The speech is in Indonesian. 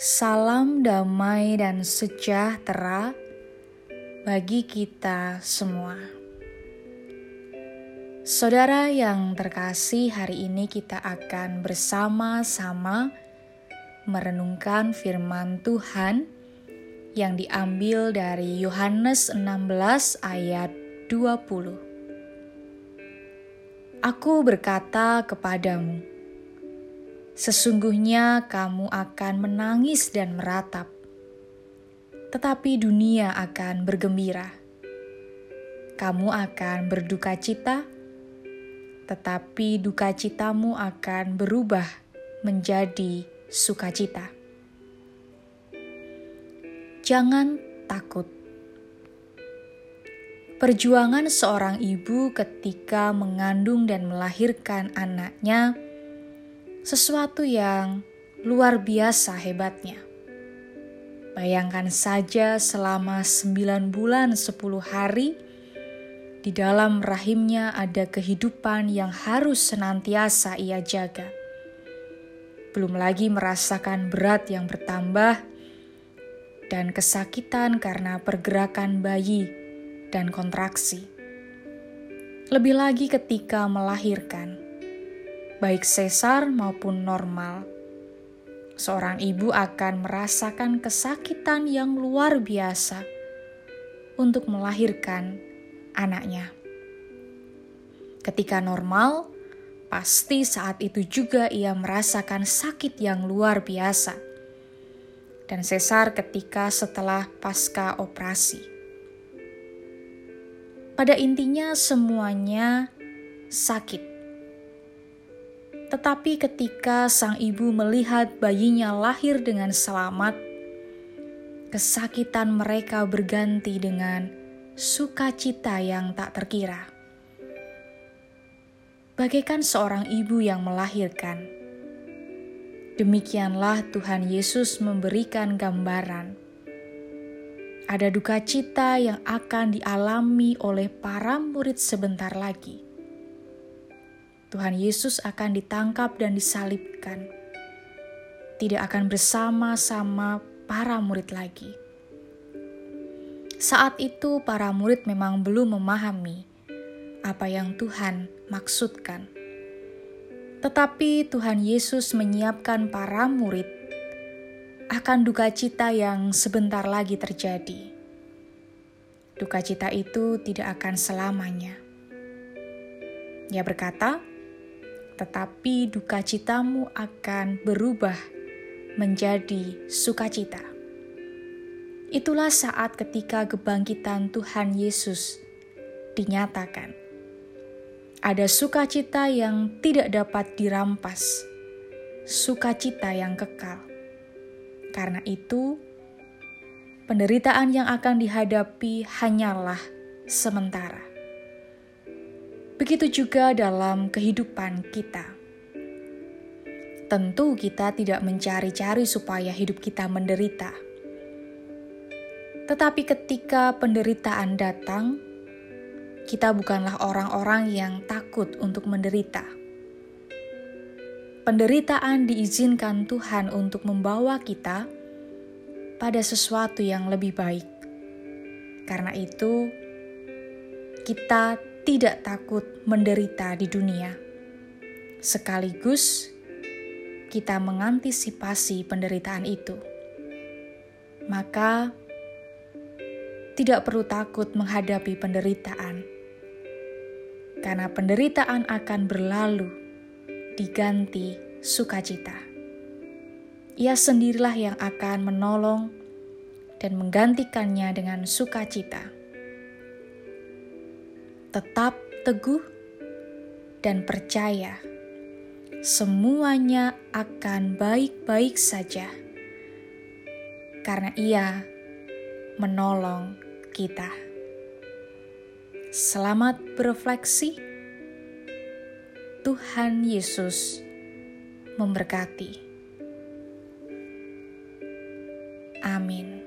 Salam damai dan sejahtera bagi kita semua. Saudara yang terkasih, hari ini kita akan bersama-sama merenungkan firman Tuhan yang diambil dari Yohanes 16 ayat 20. Aku berkata kepadamu, sesungguhnya kamu akan menangis dan meratap, tetapi dunia akan bergembira. Kamu akan berduka cita, tetapi duka citamu akan berubah menjadi sukacita. Jangan takut. Perjuangan seorang ibu ketika mengandung dan melahirkan anaknya sesuatu yang luar biasa hebatnya. Bayangkan saja selama 9 bulan 10 hari di dalam rahimnya ada kehidupan yang harus senantiasa ia jaga. Belum lagi merasakan berat yang bertambah dan kesakitan karena pergerakan bayi dan kontraksi. Lebih lagi ketika melahirkan, baik sesar maupun normal, seorang ibu akan merasakan kesakitan yang luar biasa untuk melahirkan anaknya. Ketika normal, pasti saat itu juga ia merasakan sakit yang luar biasa dan sesar ketika setelah pasca operasi. Pada intinya, semuanya sakit. Tetapi ketika sang ibu melihat bayinya lahir dengan selamat, kesakitan mereka berganti dengan sukacita yang tak terkira. Bagaikan seorang ibu yang melahirkan Demikianlah Tuhan Yesus memberikan gambaran. Ada duka cita yang akan dialami oleh para murid sebentar lagi. Tuhan Yesus akan ditangkap dan disalibkan. Tidak akan bersama-sama para murid lagi. Saat itu, para murid memang belum memahami apa yang Tuhan maksudkan tetapi Tuhan Yesus menyiapkan para murid akan duka cita yang sebentar lagi terjadi. Duka cita itu tidak akan selamanya. Ia berkata, tetapi duka citamu akan berubah menjadi sukacita. Itulah saat ketika kebangkitan Tuhan Yesus dinyatakan ada sukacita yang tidak dapat dirampas, sukacita yang kekal. Karena itu, penderitaan yang akan dihadapi hanyalah sementara. Begitu juga dalam kehidupan kita. Tentu, kita tidak mencari-cari supaya hidup kita menderita, tetapi ketika penderitaan datang, kita bukanlah orang-orang yang takut untuk menderita. Penderitaan diizinkan Tuhan untuk membawa kita pada sesuatu yang lebih baik. Karena itu, kita tidak takut menderita di dunia. Sekaligus, kita mengantisipasi penderitaan itu. Maka, tidak perlu takut menghadapi penderitaan karena penderitaan akan berlalu, diganti sukacita. Ia sendirilah yang akan menolong dan menggantikannya dengan sukacita. Tetap teguh dan percaya, semuanya akan baik-baik saja karena Ia menolong kita. Selamat berefleksi. Tuhan Yesus memberkati. Amin.